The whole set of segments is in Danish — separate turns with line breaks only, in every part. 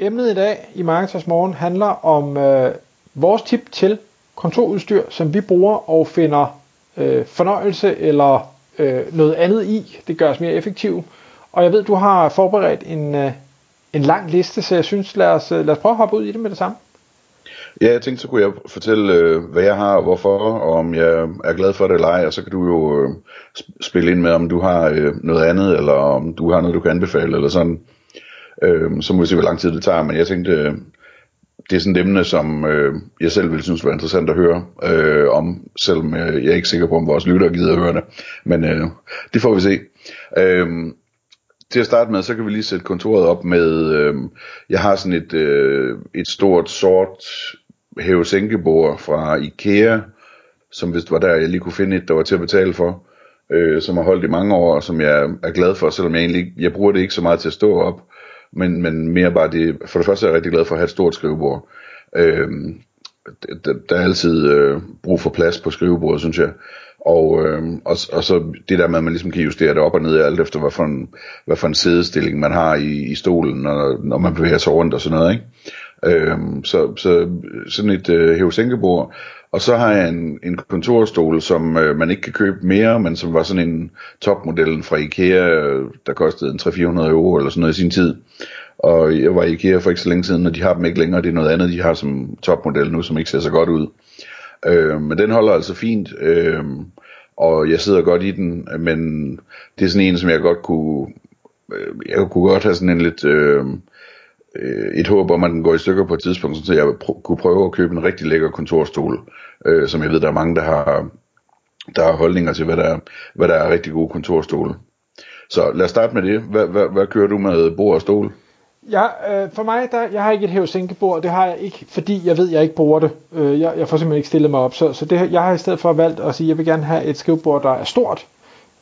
Emnet i dag i Marketers Morgen handler om øh, vores tip til kontorudstyr, som vi bruger og finder øh, fornøjelse eller øh, noget andet i. Det gør os mere effektive. Og jeg ved, du har forberedt en, øh, en lang liste, så jeg synes, lad os, øh, lad os prøve at hoppe ud i det med det samme.
Ja, jeg tænkte, så kunne jeg fortælle, øh, hvad jeg har og hvorfor, og om jeg er glad for det eller ej, og så kan du jo øh, spille ind med, om du har øh, noget andet, eller om du har noget, du kan anbefale, eller sådan. Øh, så må vi se, hvor lang tid det tager, men jeg tænkte, øh, det er sådan et emne, som øh, jeg selv ville synes var interessant at høre øh, om, selvom jeg, jeg er ikke sikker på, om vores lyttere gider at høre det. Men øh, det får vi se. Øh, til at starte med, så kan vi lige sætte kontoret op med, øh, jeg har sådan et, øh, et stort sort hævesænkebord fra Ikea, som hvis det var der, jeg lige kunne finde et, der var til at betale for, øh, som har holdt i mange år, og som jeg er glad for, selvom jeg egentlig jeg bruger det ikke så meget til at stå op, men, men mere bare det, for det første er jeg rigtig glad for at have et stort skrivebord. Øh, der, der er altid øh, brug for plads på skrivebordet, synes jeg. Og, øh, og, og så det der med, at man ligesom kan justere det op og ned, alt efter hvad for en, hvad for en sædestilling man har i, i stolen, når, når man bevæger sig rundt og sådan noget. Ikke? Øh, så, så sådan et øh, hævesænkebord. Og så har jeg en, en kontorstol, som øh, man ikke kan købe mere, men som var sådan en topmodellen fra Ikea, øh, der kostede en 300-400 euro eller sådan noget i sin tid. Og jeg var i Ikea for ikke så længe siden, og de har dem ikke længere. Det er noget andet, de har som topmodel nu, som ikke ser så godt ud. Øh, men den holder altså fint, øh, og jeg sidder godt i den, men det er sådan en, som jeg godt kunne, øh, jeg kunne godt have sådan en lidt, øh, øh, et håb om, at den går i stykker på et tidspunkt, så jeg pr- kunne prøve at købe en rigtig lækker kontorstol, øh, som jeg ved, der er mange, der har, der har holdninger til, hvad der, er, hvad der er rigtig gode kontorstole. Så lad os starte med det. Hvad, hvad, hvad kører du med bord og stol?
Ja, øh, for mig, der, jeg har ikke et hævesænkebord, det har jeg ikke, fordi jeg ved, jeg ikke bruger det. Øh, jeg, jeg får simpelthen ikke stillet mig op, så, så det, jeg har i stedet for valgt at sige, at jeg vil gerne have et skrivebord, der er stort,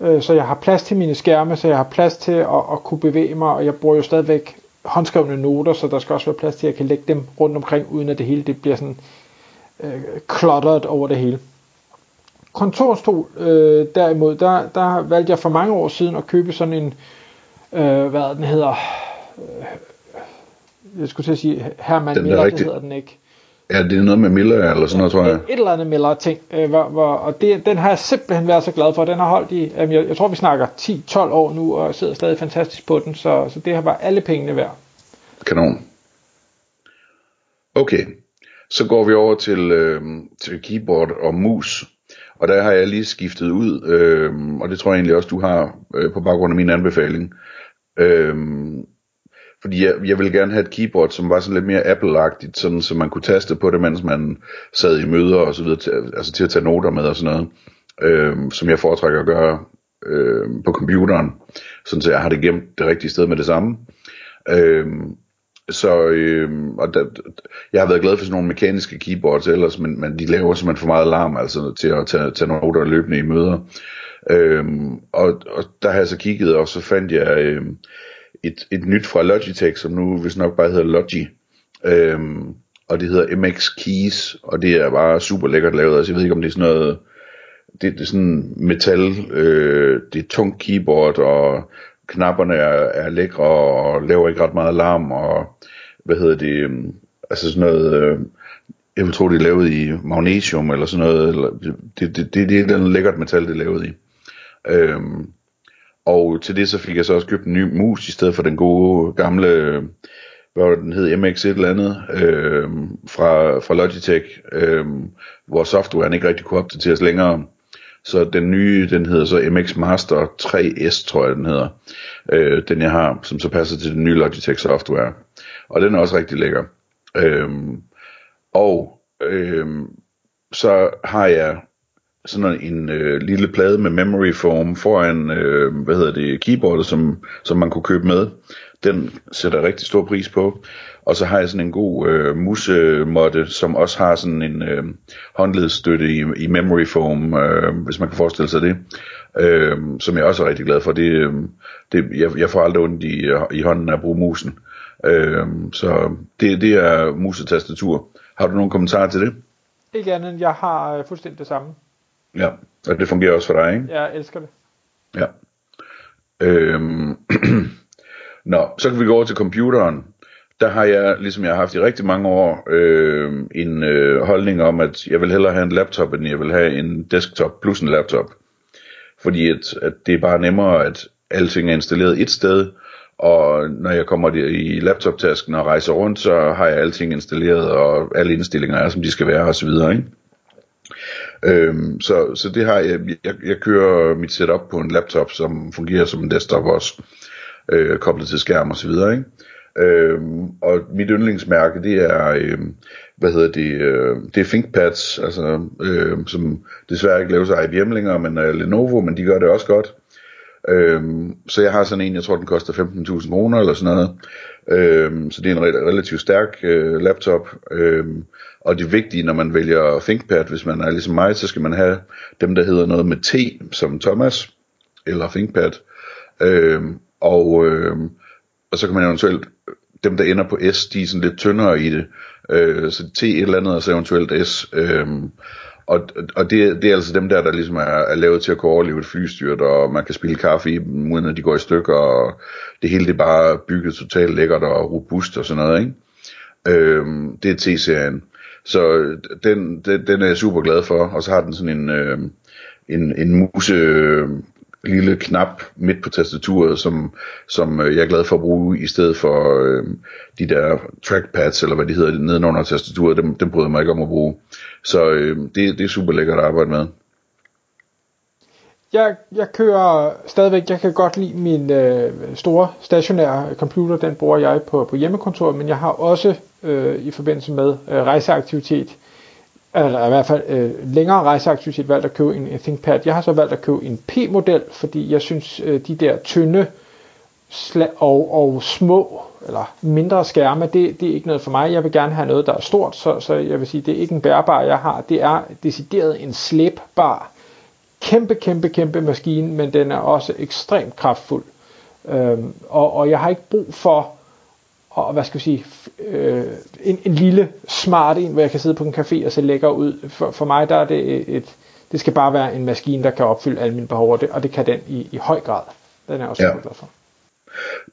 øh, så jeg har plads til mine skærme, så jeg har plads til at, at kunne bevæge mig, og jeg bruger jo stadigvæk håndskrevne noter, så der skal også være plads til, at jeg kan lægge dem rundt omkring, uden at det hele det bliver sådan øh, cluttered over det hele. Kontorstol, øh, derimod, der, der valgte jeg for mange år siden at købe sådan en, øh, hvad den hedder, øh, jeg skulle til at sige Herman
Den er
Miller, det hedder den ikke.
Ja, det er noget med Miller eller sådan noget, tror jeg.
Et, et eller andet Miller ting, øh, hvor, hvor, og det, den har jeg simpelthen været så glad for. Den har holdt i, øh, jeg, jeg tror vi snakker 10-12 år nu, og sidder stadig fantastisk på den, så, så det har bare alle pengene værd.
Kanon. Okay, så går vi over til, øh, til keyboard og mus. Og der har jeg lige skiftet ud, øh, og det tror jeg egentlig også, du har øh, på baggrund af min anbefaling. Øh, fordi jeg, jeg ville gerne have et keyboard, som var sådan lidt mere Apple-agtigt, sådan, så man kunne taste på det, mens man sad i møder og så videre, til, altså til at tage noter med og sådan noget, øh, som jeg foretrækker at gøre øh, på computeren, sådan så jeg har det gemt det rigtige sted med det samme. Øh, så øh, og der, jeg har været glad for sådan nogle mekaniske keyboards ellers, men, men de laver simpelthen for meget larm altså til at tage, tage noter løbende i møder. Øhm, og, og der har jeg så kigget, og så fandt jeg øh, et, et nyt fra Logitech, som nu hvis nok bare hedder Logi. Øhm, og det hedder MX Keys, og det er bare super lækkert lavet. Altså jeg ved ikke om det er sådan noget, det, det er sådan metal, øh, det er tungt keyboard, og knapperne er, er lækre, og laver ikke ret meget larm, og hvad hedder det, øhm, altså sådan noget, øh, jeg vil tro det er lavet i magnesium, eller sådan noget, eller, det, det, det, det er et eller andet lækkert metal, det er lavet i. Øhm, og til det så fik jeg så også købt en ny mus, i stedet for den gode gamle, hvad var den hed, MX et eller andet, øh, fra, fra Logitech, øh, hvor softwaren ikke rigtig kunne opdateres længere. Så den nye, den hedder så MX Master 3S, tror jeg den hedder, øh, den jeg har, som så passer til den nye Logitech software. Og den er også rigtig lækker. Øh, og øh, så har jeg sådan en øh, lille plade med memory foam foran, øh, hvad hedder det, keyboardet, som, som man kunne købe med. Den sætter jeg rigtig stor pris på. Og så har jeg sådan en god øh, musemåtte, som også har sådan en øh, håndledsstøtte i, i memory foam, øh, hvis man kan forestille sig det. Øh, som jeg også er rigtig glad for. Det, øh, det, jeg, jeg får aldrig ondt i, i hånden af at bruge musen. Øh, så det, det er musetastatur. Har du nogle kommentarer til det?
Ikke andet end, jeg har øh, fuldstændig det samme.
Ja, og det fungerer også for dig, ikke?
Jeg elsker det.
Ja. Øhm. Nå, så kan vi gå over til computeren. Der har jeg, ligesom jeg har haft i rigtig mange år, øh, en øh, holdning om, at jeg vil hellere have en laptop, end jeg vil have en desktop plus en laptop. Fordi at, at det er bare nemmere, at alting er installeret et sted, og når jeg kommer i laptoptasken og rejser rundt, så har jeg alting installeret, og alle indstillinger er, som de skal være, osv., ikke? Øhm, så, så det har jeg, jeg, jeg kører mit setup på en laptop, som fungerer som en desktop også, øh, koblet til skærm og så videre, ikke? Øhm, og mit yndlingsmærke, det er, øh, hvad hedder det, øh, det er ThinkPads, altså, øh, som desværre ikke laver sig IBM længere, men uh, Lenovo, men de gør det også godt. Øhm, så jeg har sådan en, jeg tror den koster 15.000 kroner eller sådan noget. Øhm, så det er en re- relativt stærk øh, laptop. Øhm, og det vigtige, når man vælger ThinkPad, hvis man er ligesom mig, så skal man have dem, der hedder noget med T, som Thomas, eller ThinkPad. Øhm, og, øhm, og så kan man eventuelt, dem der ender på S, de er sådan lidt tyndere i det. Øh, så T et eller andet, og så eventuelt S. Øhm, og, og det, det er altså dem der, der ligesom er, er lavet til at kunne overleve et flystyrt, og man kan spille kaffe i dem, uden at de går i stykker, og det hele det er bare bygget totalt lækkert og robust og sådan noget, ikke? Øhm, det er T-serien. Så den, den, den er jeg super glad for, og så har den sådan en, øh, en, en muse øhm, lille knap midt på tastaturet, som, som øh, jeg er glad for at bruge i stedet for øh, de der trackpads, eller hvad de hedder, nedenunder tastaturet, dem, dem bryder jeg mig ikke om at bruge. Så øh, det, det er super lækkert at arbejde med.
Jeg, jeg kører stadigvæk, jeg kan godt lide min øh, store stationære computer, den bruger jeg på, på hjemmekontoret, men jeg har også øh, i forbindelse med øh, rejseaktivitet, eller i hvert fald øh, længere rejseaktivitet, valgt at købe en, en ThinkPad. Jeg har så valgt at købe en P-model, fordi jeg synes, øh, de der tynde og, og små eller mindre skærme, det, det er ikke noget for mig. Jeg vil gerne have noget, der er stort, så, så jeg vil sige, det er ikke en bærbar, jeg har. Det er decideret en slæbbar, kæmpe, kæmpe, kæmpe maskine, men den er også ekstremt kraftfuld. Øhm, og, og jeg har ikke brug for og hvad skal vi sige, øh, en, en lille smart en, hvor jeg kan sidde på en café og se lækker ud. For, for mig der er det et, det skal bare være en maskine, der kan opfylde alle mine behov, og det, og det kan den i, i høj grad. Den er jeg også ja. glad for.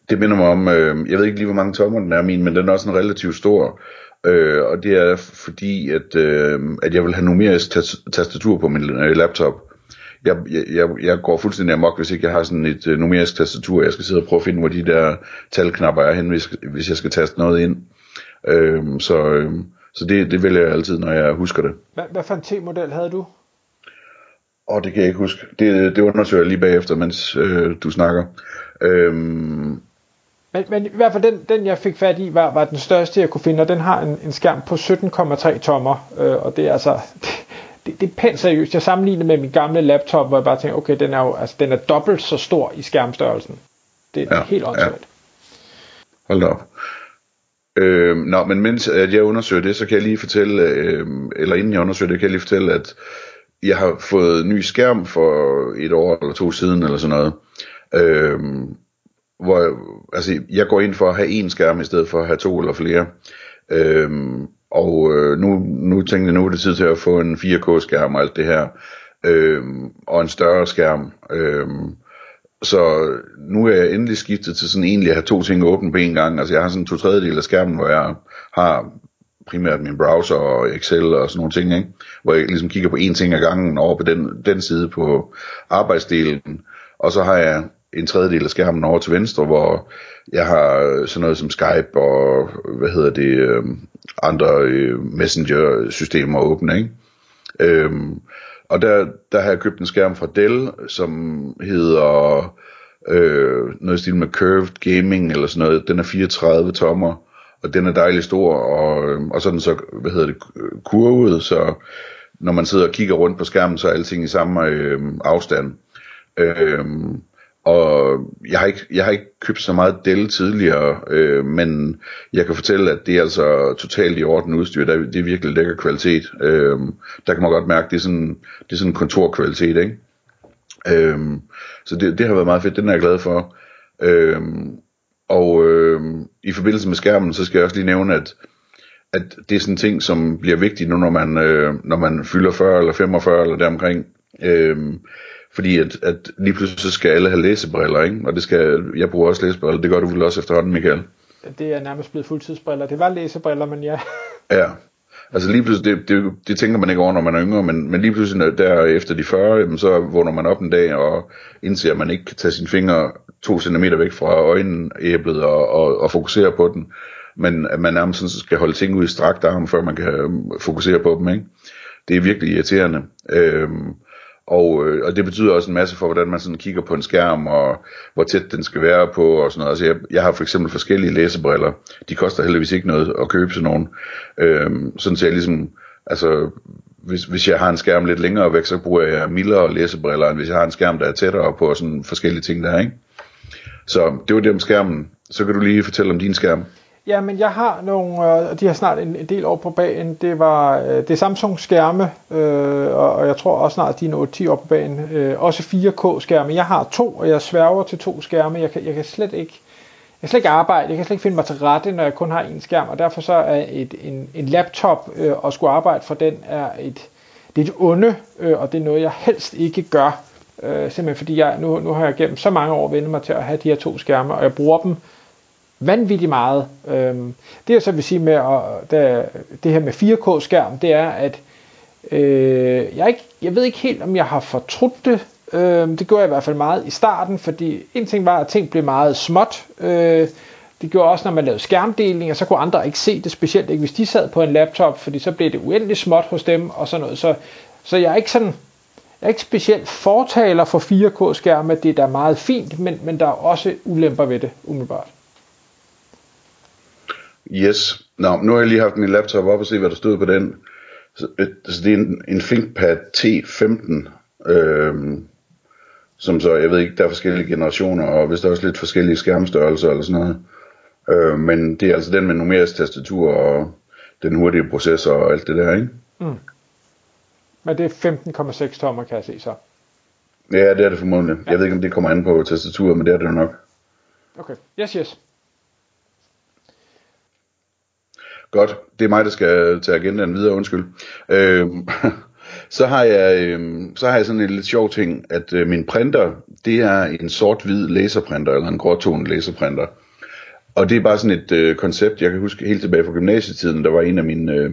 Det minder mig om, øh, jeg ved ikke lige, hvor mange tommer den er min, men den er også en relativt stor. Øh, og det er fordi, at, øh, at jeg vil have numerisk tastatur på min øh, laptop jeg, jeg, jeg går fuldstændig amok, hvis ikke jeg har sådan et uh, numerisk tastatur. Jeg skal sidde og prøve at finde, hvor de der talknapper er hen, hvis, hvis jeg skal taste noget ind. Øhm, så øhm, så det, det vælger jeg altid, når jeg husker det.
Hvad, hvad for en T-model havde du?
Åh, oh, det kan jeg ikke huske. Det, det undersøger jeg lige bagefter, mens øh, du snakker. Øhm,
men, men i hvert fald den, den jeg fik fat i, var, var den største jeg kunne finde, og den har en, en skærm på 17,3 tommer, øh, og det er altså, det, det, det er pænt seriøst. Jeg sammenligner med min gamle laptop, hvor jeg bare tænker, okay, den er jo altså, den er dobbelt så stor i skærmstørrelsen. Det, ja, er helt åndssvagt. Ja.
Hold op. Øh, nå, men mens at jeg undersøger det, så kan jeg lige fortælle, øh, eller inden jeg undersøger det, kan jeg lige fortælle, at jeg har fået ny skærm for et år eller to siden, eller sådan noget. Øh, hvor, altså, jeg går ind for at have én skærm, i stedet for at have to eller flere. Øh, og øh, nu, nu tænkte jeg, nu er det tid til at få en 4K-skærm og alt det her. Øh, og en større skærm. Øh, så nu er jeg endelig skiftet til sådan egentlig at have to ting åbne på en gang. Altså jeg har sådan to tredjedel af skærmen, hvor jeg har primært min browser og Excel og sådan nogle ting, ikke? hvor jeg ligesom kigger på én ting ad gangen over på den, den side på arbejdsdelen. Og så har jeg en tredjedel af skærmen over til venstre, hvor jeg har øh, sådan noget som Skype og hvad hedder det, øh, andre øh, messenger-systemer åbne, ikke? Øh, og der, der har jeg købt en skærm fra Dell, som hedder øh, noget i stil med Curved Gaming eller sådan noget. Den er 34 tommer, og den er dejlig stor, og, øh, og så den så, hvad hedder det, kurvet, så når man sidder og kigger rundt på skærmen, så er alting i samme øh, afstand. Øh, og jeg har, ikke, jeg har ikke købt så meget Dell tidligere, øh, men jeg kan fortælle, at det er altså totalt i orden udstyr. Der, det er virkelig lækker kvalitet. Øh, der kan man godt mærke, at det er sådan, det er sådan kontorkvalitet, ikke? Øh, så det, det har været meget fedt, den er jeg glad for. Øh, og øh, i forbindelse med skærmen, så skal jeg også lige nævne, at, at det er sådan en ting, som bliver vigtigt nu, når man, øh, når man fylder 40 eller 45 eller deromkring. Øh, fordi at, at lige pludselig skal alle have læsebriller, ikke? Og det skal, jeg bruger også læsebriller, det gør du vel også efterhånden, Michael?
Det er nærmest blevet fuldtidsbriller. Det var læsebriller, men ja.
Ja, altså lige pludselig, det, det, det tænker man ikke over, når man er yngre, men, men lige pludselig der efter de 40, jamen, så vågner man op en dag og indser, at man ikke kan tage sine fingre to centimeter væk fra øjenæblet og, og, og fokusere på den, men at man nærmest sådan skal holde ting ud i strakt arm, før man kan fokusere på dem, ikke? Det er virkelig irriterende. Øhm, og, øh, og det betyder også en masse for, hvordan man sådan kigger på en skærm, og hvor tæt den skal være på, og sådan noget. Altså jeg, jeg har for eksempel forskellige læsebriller. De koster heldigvis ikke noget at købe sådan nogen. Øh, sådan så jeg ligesom, altså hvis, hvis jeg har en skærm lidt længere væk, så bruger jeg mildere læsebriller, end hvis jeg har en skærm, der er tættere på, og sådan forskellige ting der, ikke? Så det var det om skærmen. Så kan du lige fortælle om din skærm.
Ja, men jeg har nogle, øh, og de har snart en, en del år på bagen. Det var øh, det er Samsung skærme, øh, og, jeg tror også snart de er 10 år på bagen. Øh, også 4K skærme. Jeg har to, og jeg sværger til to skærme. Jeg kan, jeg kan slet ikke jeg kan slet ikke arbejde, jeg kan slet ikke finde mig til rette, når jeg kun har en skærm, og derfor så er et, en, en laptop øh, at skulle arbejde for den er et, det er et onde, øh, og det er noget, jeg helst ikke gør. Øh, simpelthen fordi jeg, nu, nu har jeg gennem så mange år vendt mig til at have de her to skærme, og jeg bruger dem vanvittigt meget. Øhm, det jeg så vil sige med at, det, det her med 4K-skærm, det er, at øh, jeg, ikke, jeg ved ikke helt, om jeg har fortrudt det. Øh, det gjorde jeg i hvert fald meget i starten, fordi en ting var, at ting blev meget småt. Øh, det gjorde også, når man lavede skærmdeling, og så kunne andre ikke se det, specielt ikke hvis de sad på en laptop, fordi så blev det uendeligt småt hos dem og sådan noget. Så, så jeg er ikke sådan, jeg er ikke specielt fortaler for 4K-skærme, det er da meget fint, men, men der er også ulemper ved det, umiddelbart.
Yes. Nå, nu har jeg lige haft min laptop op og se, hvad der stod på den. Så, øh, så det er en, en ThinkPad T15, øhm, som så, jeg ved ikke, der er forskellige generationer, og hvis der er også lidt forskellige skærmstørrelser eller sådan noget. Øh, men det er altså den med numerisk tastatur og den hurtige processor og alt det der, ikke? Mm.
Men det er 15,6 tommer, kan jeg se så.
Ja, det er det formodentlig. Ja. Jeg ved ikke, om det kommer an på tastaturet, men det er det nok.
Okay, yes, yes.
Godt, det er mig, der skal tage agendaen videre, undskyld. Øh, så har jeg øh, så har jeg sådan en lidt sjov ting, at øh, min printer, det er en sort-hvid laserprinter, eller en gråtonet laserprinter. Og det er bare sådan et øh, koncept, jeg kan huske helt tilbage fra gymnasietiden, der var en af mine, øh,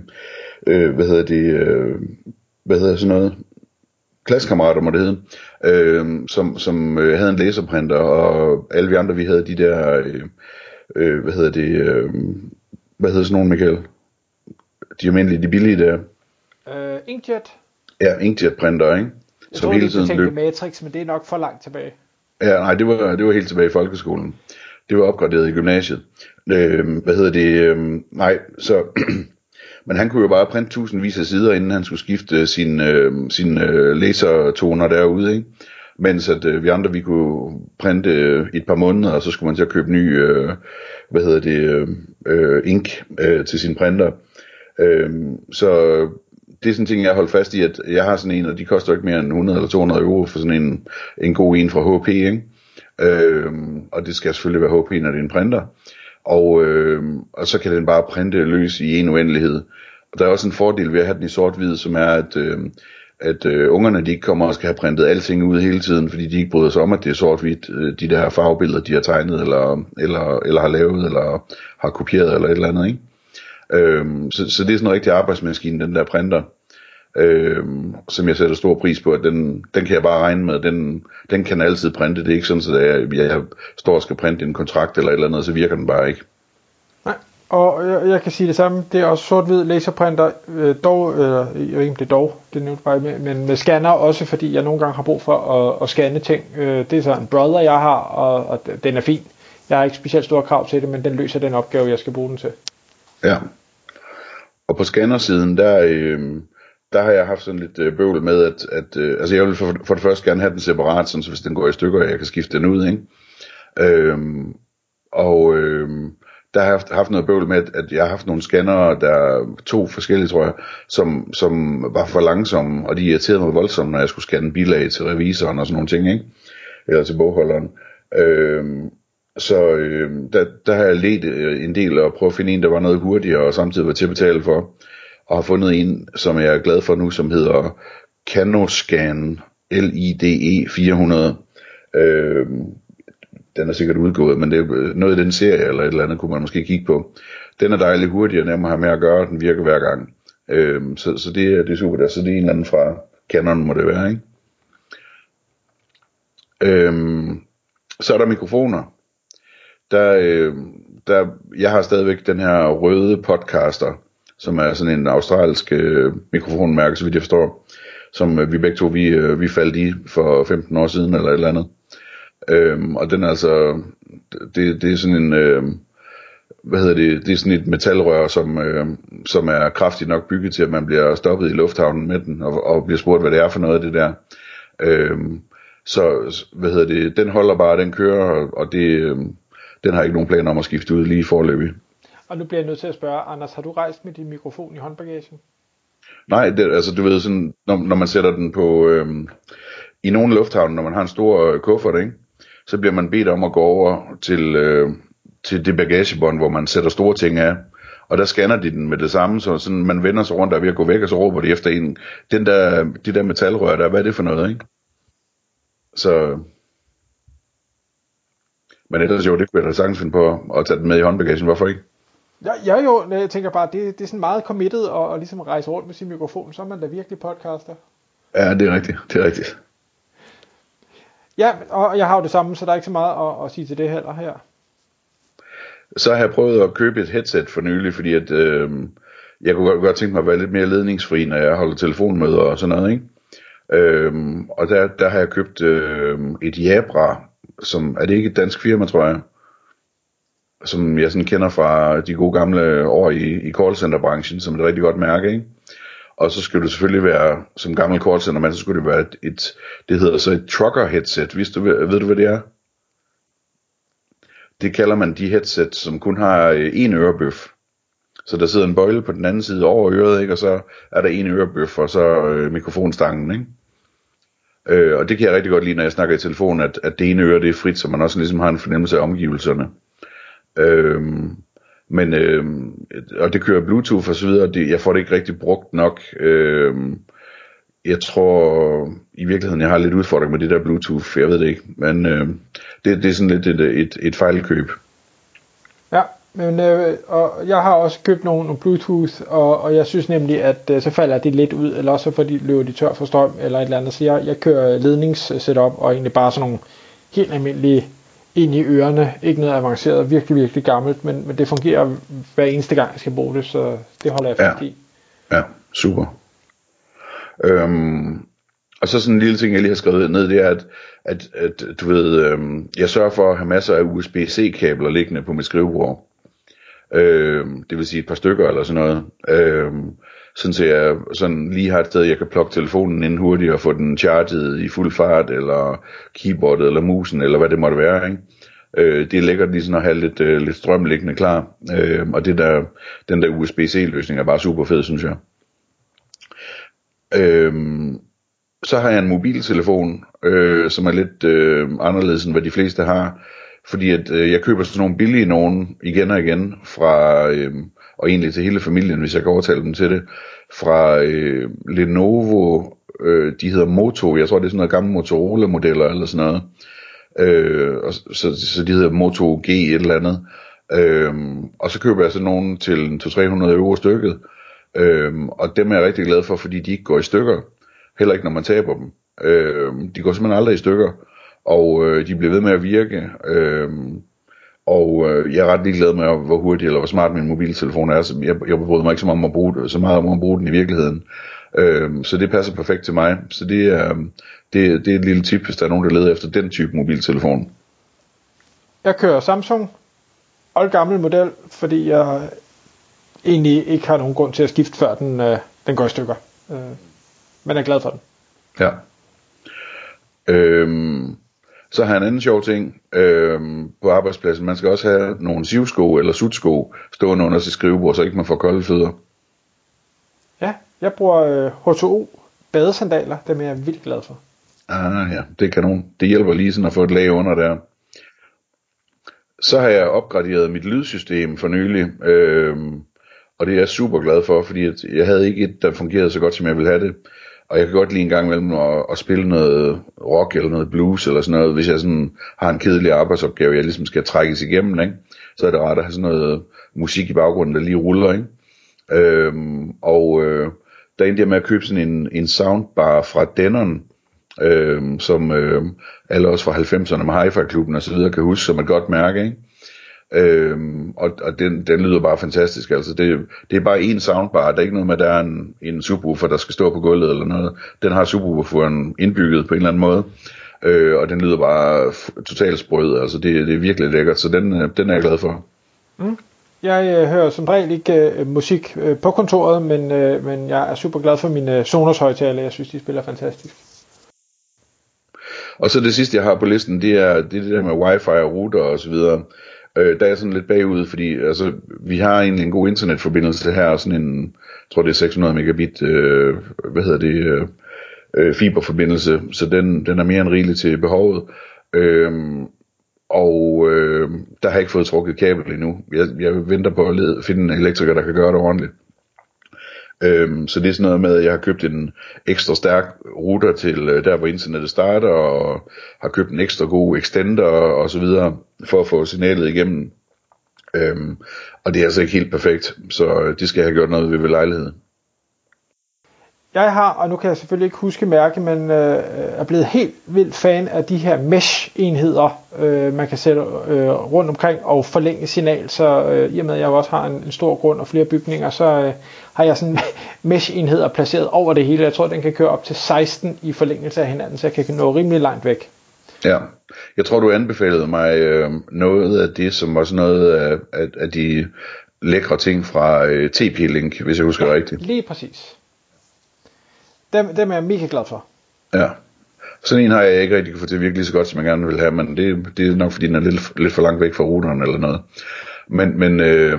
øh, hvad hedder det, øh, hvad hedder sådan noget, klassekammerater må det hedde, øh, som, som øh, havde en laserprinter, og alle vi andre, vi havde de der, øh, øh, hvad hedder det, øh, hvad hedder sådan nogle, Michael? De almindelige, de billige der.
Uh, Inkjet.
Ja, Inkjet printer, ikke?
Jeg tror, hele tiden løb. Matrix, men det er nok for langt tilbage.
Ja, nej, det var, det var helt tilbage i folkeskolen. Det var opgraderet i gymnasiet. Øh, hvad hedder det? Øh, nej, så... men han kunne jo bare printe tusindvis af sider, inden han skulle skifte sin, øh, sin øh, lasertoner derude, ikke? Mens at øh, vi andre, vi kunne printe øh, et par måneder, og så skulle man til at købe ny, øh, hvad hedder det, øh, øh, ink øh, til sin printer. Øh, så det er sådan en ting, jeg holdt fast i, at jeg har sådan en, og de koster ikke mere end 100 eller 200 euro for sådan en, en god en fra HP, ikke? Øh, og det skal selvfølgelig være HP, når det er en printer. Og, øh, og så kan den bare printe løs i en uendelighed. Og der er også en fordel ved at have den i sort-hvid, som er, at, øh, at øh, ungerne de ikke kommer og skal have printet alting ud hele tiden, fordi de ikke bryder sig om, at det er sort-hvidt, øh, de der farvebilleder, de har tegnet, eller, eller, eller har lavet, eller har kopieret, eller et eller andet, ikke? Øhm, så, så det er sådan en rigtig arbejdsmaskine, den der printer, øhm, som jeg sætter stor pris på, at den, den kan jeg bare regne med, den, den kan altid printe, det er ikke sådan, at jeg, jeg står og skal printe en kontrakt eller et eller andet, så virker den bare ikke.
Og jeg, jeg kan sige det samme, det er også sort-hvid laserprinter, øh, dog, eller jeg ved ikke det er dog, det nævnte bare med, men med scanner også, fordi jeg nogle gange har brug for at, at scanne ting. Øh, det er så en brother, jeg har, og, og den er fin. Jeg har ikke specielt store krav til det, men den løser den opgave, jeg skal bruge den til.
Ja. Og på scannersiden, der, øh, der har jeg haft sådan lidt øh, bøvl med, at, at øh, altså jeg vil for, for det første gerne have den separat, sådan, så hvis den går i stykker, jeg kan skifte den ud, ikke? Øh, og Øh, der har jeg haft, haft noget bøvl med, at, at jeg har haft nogle scannere, der to forskellige, tror jeg, som, som var for langsomme, og de irriterede mig voldsomt, når jeg skulle scanne bilag til revisoren og sådan nogle ting, ikke? Eller til bogholderen. Øhm, så øh, der, der har jeg let øh, en del og prøvet at finde en, der var noget hurtigere og samtidig var til at betale for. Og har fundet en, som jeg er glad for nu, som hedder Canoscan LIDE 400. Øh, den er sikkert udgået, men det er øh, noget i den serie eller et eller andet, kunne man måske kigge på. Den er dejlig hurtig og nem at have med at gøre, den virker hver gang. Øhm, så, så det, det er super der. Så det er en eller anden fra Canon, må det være, ikke? Øhm, så er der mikrofoner der, øh, der, jeg har stadigvæk den her røde podcaster, som er sådan en australsk øh, mikrofonmærke, så vidt jeg forstår, som øh, vi begge to, vi, øh, vi faldt i for 15 år siden, eller et eller andet. Øhm, og den er altså, det, det er sådan en, øh, hvad hedder det, det er sådan et metalrør, som, øh, som er kraftigt nok bygget til, at man bliver stoppet i lufthavnen med den, og, og bliver spurgt, hvad det er for noget af det der. Øhm, så, hvad hedder det, den holder bare, den kører, og det, øh, den har ikke nogen planer om at skifte ud lige forløbig.
Og nu bliver jeg nødt til at spørge, Anders, har du rejst med din mikrofon i håndbagagen?
Nej, det, altså du ved sådan, når, når man sætter den på, øhm, i nogle lufthavne, når man har en stor øh, kuffert, ikke? Så bliver man bedt om at gå over til, øh, til det bagagebånd, hvor man sætter store ting af. Og der scanner de den med det samme, så sådan, man vender sig rundt, der er ved at gå væk, og så råber de efter en. Den der, de der metalrør der, hvad er det for noget, ikke? Så men ellers jo, det kunne jeg da sagtens finde på at tage den med i håndbagagen. Hvorfor ikke?
Ja, ja jo, jeg tænker bare, det, det er sådan meget committed at, at ligesom rejse rundt med sin mikrofon, så er man da virkelig podcaster.
Ja, det er rigtigt, det er rigtigt.
Ja, og jeg har jo det samme, så der er ikke så meget at, at sige til det heller her.
Så har jeg prøvet at købe et headset for nylig, fordi at, øh, jeg kunne godt, godt tænke mig at være lidt mere ledningsfri, når jeg holder telefonmøder og sådan noget, ikke? Øh, og der, der har jeg købt øh, et Jabra som, er det ikke et dansk firma, tror jeg, som jeg sådan kender fra de gode gamle år i, i callcenterbranchen, som er et rigtig godt mærke, ikke? Og så skulle det selvfølgelig være, som gammel callcenter, men så skulle det være et, et det hedder så et trucker headset, Hvis du, ved du hvad det er? Det kalder man de headset, som kun har øh, en ørebøf. Så der sidder en bøjle på den anden side over øret, ikke? og så er der en ørebøf, og så øh, mikrofonstangen, ikke? Øh, og det kan jeg rigtig godt lide, når jeg snakker i telefon, at, at det ene øre det er frit, så man også ligesom har en fornemmelse af omgivelserne. Øh, men, øh, og det kører Bluetooth og så videre, det, jeg får det ikke rigtig brugt nok. Øh, jeg tror i virkeligheden, jeg har lidt udfordring med det der Bluetooth, jeg ved det ikke. Men øh, det, det er sådan lidt et, et, et fejlkøb.
Ja, men øh, og jeg har også købt nogle, nogle Bluetooth, og, og jeg synes nemlig, at øh, så falder det lidt ud, eller også fordi løber de tør for strøm, eller et eller andet. Så jeg, jeg kører ledningssetup, og egentlig bare sådan nogle helt almindelige ind i ørerne, ikke noget avanceret, virkelig, virkelig gammelt, men, men det fungerer hver eneste gang, jeg skal bruge det, så det holder jeg fast
ja. i. Ja, super. Øhm, og så sådan en lille ting, jeg lige har skrevet ned, det er, at, at, at du ved, øhm, jeg sørger for at have masser af USB-C-kabler liggende på mit skrivebord. Øh, det vil sige et par stykker eller sådan noget. Øh, sådan så jeg sådan lige har et sted, jeg kan plukke telefonen ind hurtigt og få den charged i fuld fart, eller keyboardet, eller musen, eller hvad det måtte være, ikke? Øh, det er lækkert lige sådan at have lidt, øh, lidt strøm liggende klar. Øh, og det der, den der USB-C løsning er bare super fed, synes jeg. Øh, så har jeg en mobiltelefon, øh, som er lidt øh, anderledes end hvad de fleste har. Fordi at øh, jeg køber sådan nogle billige nogen igen og igen fra, øh, og egentlig til hele familien, hvis jeg kan overtale dem til det, fra øh, Lenovo, øh, de hedder Moto, jeg tror det er sådan noget gamle Motorola-modeller eller sådan noget. Øh, og så, så de hedder Moto G et eller andet. Øh, og så køber jeg sådan nogen til 200-300 euro stykket. Øh, og dem er jeg rigtig glad for, fordi de ikke går i stykker. Heller ikke når man taber dem. Øh, de går simpelthen aldrig i stykker og øh, de bliver ved med at virke. Øh, og øh, jeg er ret ligeglad med, hvor hurtig eller hvor smart min mobiltelefon er. Så jeg, jeg bryder mig ikke så meget om at bruge, så meget om at bruge den i virkeligheden. Øh, så det passer perfekt til mig. Så det er, det, det er et lille tip, hvis der er nogen, der leder efter den type mobiltelefon.
Jeg kører Samsung. Old gammel model, fordi jeg egentlig ikke har nogen grund til at skifte, før den, øh, den går i stykker. Øh, men er glad for den.
Ja. Øhm, så har jeg en anden sjov ting øhm, på arbejdspladsen. Man skal også have nogle sivsko eller sutsko stående under sit skrivebord, så ikke man får kolde fødder.
Ja, jeg bruger øh, H2O badesandaler, dem er jeg vildt glad for.
Ah ja, det er kanon. Det hjælper lige sådan at få et lag under der. Så har jeg opgraderet mit lydsystem for nylig, øhm, og det er jeg super glad for, fordi jeg havde ikke et, der fungerede så godt, som jeg ville have det. Og jeg kan godt lide en gang imellem at, at spille noget rock eller noget blues eller sådan noget, hvis jeg sådan har en kedelig arbejdsopgave, jeg ligesom skal trækkes igennem, ikke? så er det rart at have sådan noget musik i baggrunden, der lige ruller. Ikke? Øhm, og øh, der endte jeg med at købe sådan en, en soundbar fra Denon, øh, som øh, alle os fra 90'erne med Hi-Fi-klubben og så videre kan huske som et godt mærke, ikke? Øhm, og og den, den lyder bare fantastisk. Altså det, det er bare en soundbar. Der er ikke noget med, at der er en, en subwoofer, der skal stå på gulvet eller noget. Den har subwooferen indbygget på en eller anden måde. Øh, og den lyder bare totalt sprød. Altså det, det er virkelig lækkert, så den, øh, den er jeg glad for.
Mm. Jeg øh, hører som regel ikke øh, musik øh, på kontoret, men, øh, men jeg er super glad for mine Sonos højtaler. Jeg synes, de spiller fantastisk.
Og så det sidste, jeg har på listen, det er det, det der med wifi og router og så videre. Øh, der er sådan lidt bagud, fordi altså, vi har egentlig en god internetforbindelse her, sådan en, jeg tror det er 600 megabit, øh, hvad hedder det, øh, øh, fiberforbindelse, så den, den er mere end rigelig til behovet. Øh, og øh, der har jeg ikke fået trukket kabel endnu. Jeg, jeg venter på at lede, finde en elektriker, der kan gøre det ordentligt. Øhm, så det er sådan noget med, at jeg har købt en ekstra stærk router til øh, der, hvor internettet starter, og har købt en ekstra god extender og så videre, for at få signalet igennem. Øhm, og det er altså ikke helt perfekt, så øh, det skal jeg have gjort noget ved ved lejligheden.
Jeg har, og nu kan jeg selvfølgelig ikke huske mærke, men øh, er blevet helt vildt fan af de her mesh-enheder, øh, man kan sætte øh, rundt omkring og forlænge signal. Så øh, i og med, at jeg også har en, en stor grund og flere bygninger, så øh, har jeg sådan mesh-enheder placeret over det hele. Jeg tror, den kan køre op til 16 i forlængelse af hinanden, så jeg kan nå rimelig langt væk.
Ja, jeg tror, du anbefalede mig øh, noget af det, som også noget af, af, af de lækre ting fra øh, TP-Link, hvis jeg husker
ja,
rigtigt.
lige præcis. Dem, dem er jeg mega glad for.
Ja. Sådan en har jeg ikke rigtig kunne få til virkelig så godt, som jeg gerne vil have, men det, det er nok fordi, den er lidt, lidt for langt væk fra routeren eller noget. Men, men øh,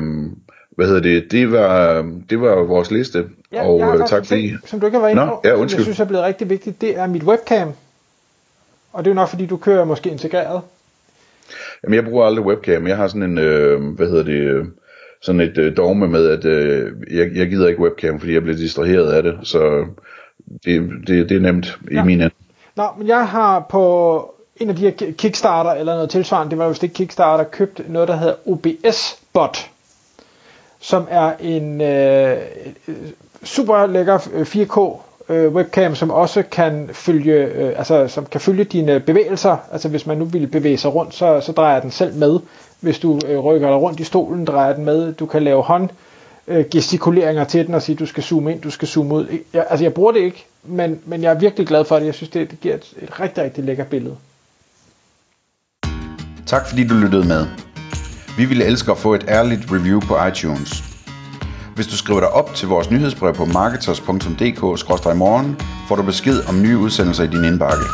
hvad hedder det, det var, det var vores liste,
Ja,
og
jeg
øh, tak fordi...
Som du ikke har været inde
Nå,
på,
ja,
som
undskyld.
jeg synes er blevet rigtig vigtigt, det er mit webcam. Og det er jo nok fordi, du kører måske integreret.
Jamen, jeg bruger aldrig webcam. Jeg har sådan en, øh, hvad hedder det, øh, sådan et øh, dogme med, at øh, jeg, jeg gider ikke webcam, fordi jeg bliver distraheret af det. Så det, det, det er nemt ja. I min ende.
Nå, men jeg har på en af de her Kickstarter, eller noget tilsvarende, det var vist ikke Kickstarter, købt noget, der hedder OBS-bot, som er en øh, super lækker øh, 4K øh, webcam, som også kan følge, øh, altså som kan følge dine bevægelser. Altså hvis man nu ville bevæge sig rundt, så, så drejer den selv med. Hvis du øh, rykker dig rundt i stolen, drejer den med. Du kan lave hånd øh, gestikuleringer til den og sige, du skal zoome ind, du skal zoome ud. Jeg, altså jeg bruger det ikke, men, men jeg er virkelig glad for det. Jeg synes, det, det giver et, et rigtig, rigtig lækkert billede.
Tak fordi du lyttede med. Vi ville elske at få et ærligt review på iTunes. Hvis du skriver dig op til vores nyhedsbrev på marketers.dk-morgen, får du besked om nye udsendelser i din indbakke.